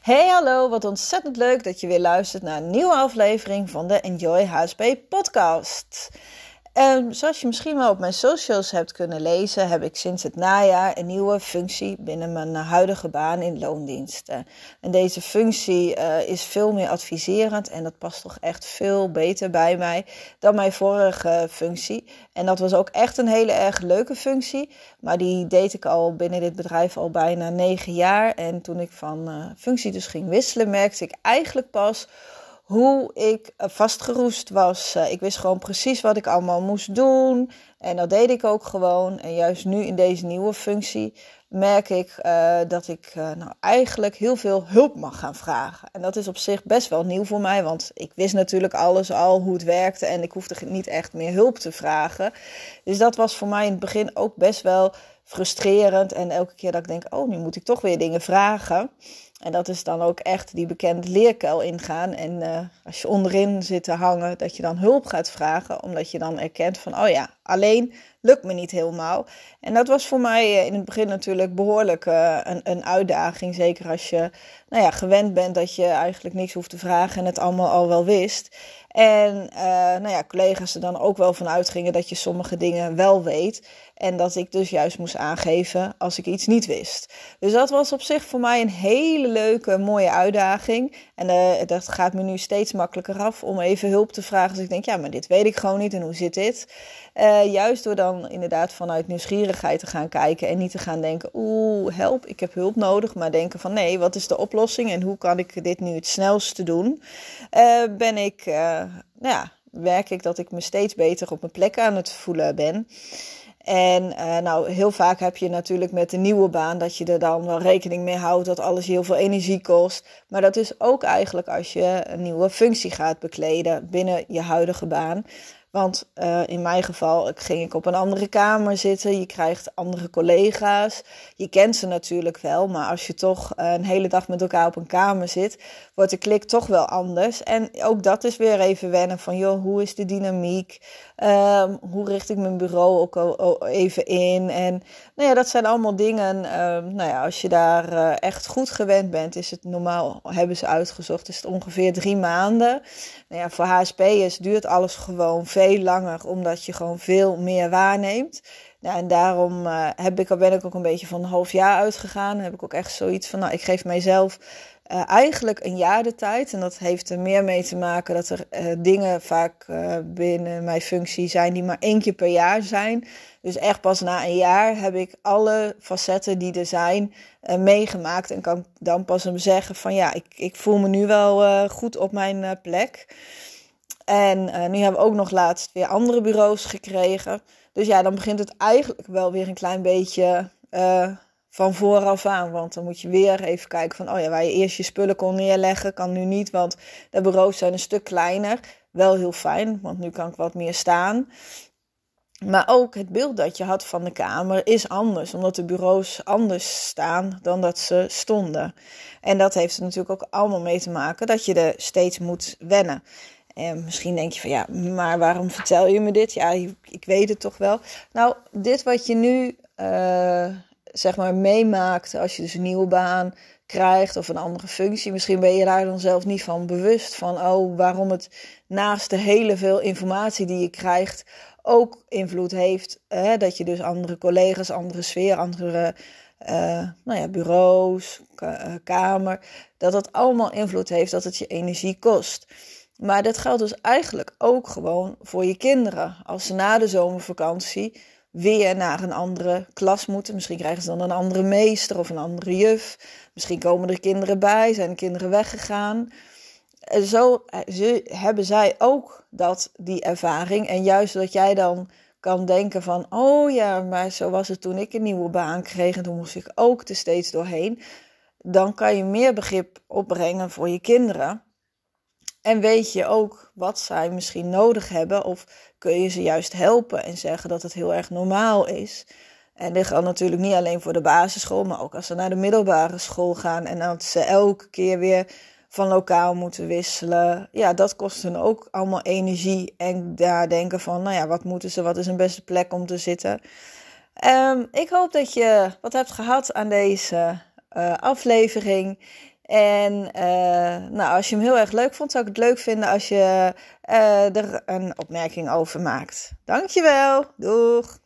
Hey hallo, wat ontzettend leuk dat je weer luistert naar een nieuwe aflevering van de Enjoy HSP podcast. Um, zoals je misschien wel op mijn socials hebt kunnen lezen, heb ik sinds het najaar een nieuwe functie binnen mijn huidige baan in loondiensten. En deze functie uh, is veel meer adviserend en dat past toch echt veel beter bij mij dan mijn vorige functie. En dat was ook echt een hele erg leuke functie, maar die deed ik al binnen dit bedrijf al bijna negen jaar. En toen ik van uh, functie dus ging wisselen, merkte ik eigenlijk pas hoe ik eh, vastgeroest was. Eh, ik wist gewoon precies wat ik allemaal moest doen. En dat deed ik ook gewoon. En juist nu in deze nieuwe functie merk ik uh, dat ik nou eigenlijk heel veel hulp mag gaan vragen. En dat is op zich best wel nieuw voor mij, want ik wist natuurlijk alles al hoe het werkte en ik hoefde niet echt meer hulp te vragen. Dus dat was voor mij in het begin ook best wel frustrerend. En elke keer dat ik denk, oh, nu moet ik toch weer dingen vragen. En dat is dan ook echt die bekende leerkuil ingaan. En uh, als je onderin zit te hangen, dat je dan hulp gaat vragen, omdat je dan erkent van, oh ja, alleen lukt me niet helemaal. En dat was voor mij eh, in het begin natuurlijk behoorlijk uh, een, een uitdaging. Zeker als je nou ja, gewend bent dat je eigenlijk niks hoeft te vragen en het allemaal al wel wist. En nou ja, collega's er dan ook wel van uitgingen dat je sommige dingen wel weet. En dat ik dus juist moest aangeven als ik iets niet wist. Dus dat was op zich voor mij een hele leuke, mooie uitdaging. En uh, dat gaat me nu steeds makkelijker af om even hulp te vragen. Als ik denk, ja, maar dit weet ik gewoon niet en hoe zit dit? Uh, juist door dan inderdaad vanuit nieuwsgierigheid te gaan kijken en niet te gaan denken, oeh, help, ik heb hulp nodig. Maar denken van, nee, wat is de oplossing en hoe kan ik dit nu het snelste doen? Uh, ben ik, nou ja, werk ik dat ik me steeds beter op mijn plek aan het voelen ben. En uh, nou, heel vaak heb je natuurlijk met de nieuwe baan dat je er dan wel rekening mee houdt dat alles heel veel energie kost. Maar dat is ook eigenlijk als je een nieuwe functie gaat bekleden binnen je huidige baan. Want uh, in mijn geval ging ik op een andere kamer zitten. Je krijgt andere collega's. Je kent ze natuurlijk wel. Maar als je toch uh, een hele dag met elkaar op een kamer zit, wordt de klik toch wel anders. En ook dat is weer even wennen van, joh, hoe is de dynamiek? Um, hoe richt ik mijn bureau ook al even in? En nou ja, dat zijn allemaal dingen. Um, nou ja, als je daar uh, echt goed gewend bent, is het normaal, hebben ze uitgezocht, is het ongeveer drie maanden. Nou ja, voor HSP'ers duurt alles gewoon veel langer, omdat je gewoon veel meer waarneemt. Nou, en daarom uh, heb ik, ben ik ook een beetje van een half jaar uitgegaan. Dan heb ik ook echt zoiets van, nou, ik geef mijzelf uh, eigenlijk een jaar de tijd. En dat heeft er meer mee te maken dat er uh, dingen vaak binnen mijn functie zijn die maar één keer per jaar zijn. Dus echt pas na een jaar heb ik alle facetten die er zijn meegemaakt. En kan dan pas hem zeggen van ja, ik, ik voel me nu wel goed op mijn plek. En nu hebben we ook nog laatst weer andere bureaus gekregen. Dus ja, dan begint het eigenlijk wel weer een klein beetje van vooraf aan. Want dan moet je weer even kijken van, oh ja, waar je eerst je spullen kon neerleggen, kan nu niet, want de bureaus zijn een stuk kleiner. Wel heel fijn, want nu kan ik wat meer staan. Maar ook het beeld dat je had van de kamer is anders, omdat de bureaus anders staan dan dat ze stonden. En dat heeft er natuurlijk ook allemaal mee te maken dat je er steeds moet wennen. En misschien denk je van ja, maar waarom vertel je me dit? Ja, ik weet het toch wel. Nou, dit wat je nu uh, zeg maar meemaakt als je dus een nieuwe baan krijgt of een andere functie. Misschien ben je daar dan zelf niet van bewust van, oh, waarom het naast de hele veel informatie die je krijgt ook invloed heeft. Dat je dus andere collega's, andere sfeer, andere uh, nou ja, bureaus, uh, kamer, dat dat allemaal invloed heeft, dat het je energie kost. Maar dat geldt dus eigenlijk ook gewoon voor je kinderen. Als ze na de zomervakantie weer naar een andere klas moeten. Misschien krijgen ze dan een andere meester of een andere juf. Misschien komen er kinderen bij, zijn kinderen weggegaan. En zo hebben zij ook dat, die ervaring. En juist dat jij dan kan denken van, oh ja, maar zo was het toen ik een nieuwe baan kreeg en toen moest ik ook er steeds doorheen. Dan kan je meer begrip opbrengen voor je kinderen. En weet je ook wat zij misschien nodig hebben of kun je ze juist helpen en zeggen dat het heel erg normaal is. En dit geldt natuurlijk niet alleen voor de basisschool, maar ook als ze naar de middelbare school gaan en dat ze elke keer weer van lokaal moeten wisselen. Ja, dat kost hun ook allemaal energie. En daar denken van, nou ja, wat moeten ze, wat is een beste plek om te zitten. Um, ik hoop dat je wat hebt gehad aan deze uh, aflevering. En nou, als je hem heel erg leuk vond, zou ik het leuk vinden als je er een opmerking over maakt. Dankjewel. Doeg!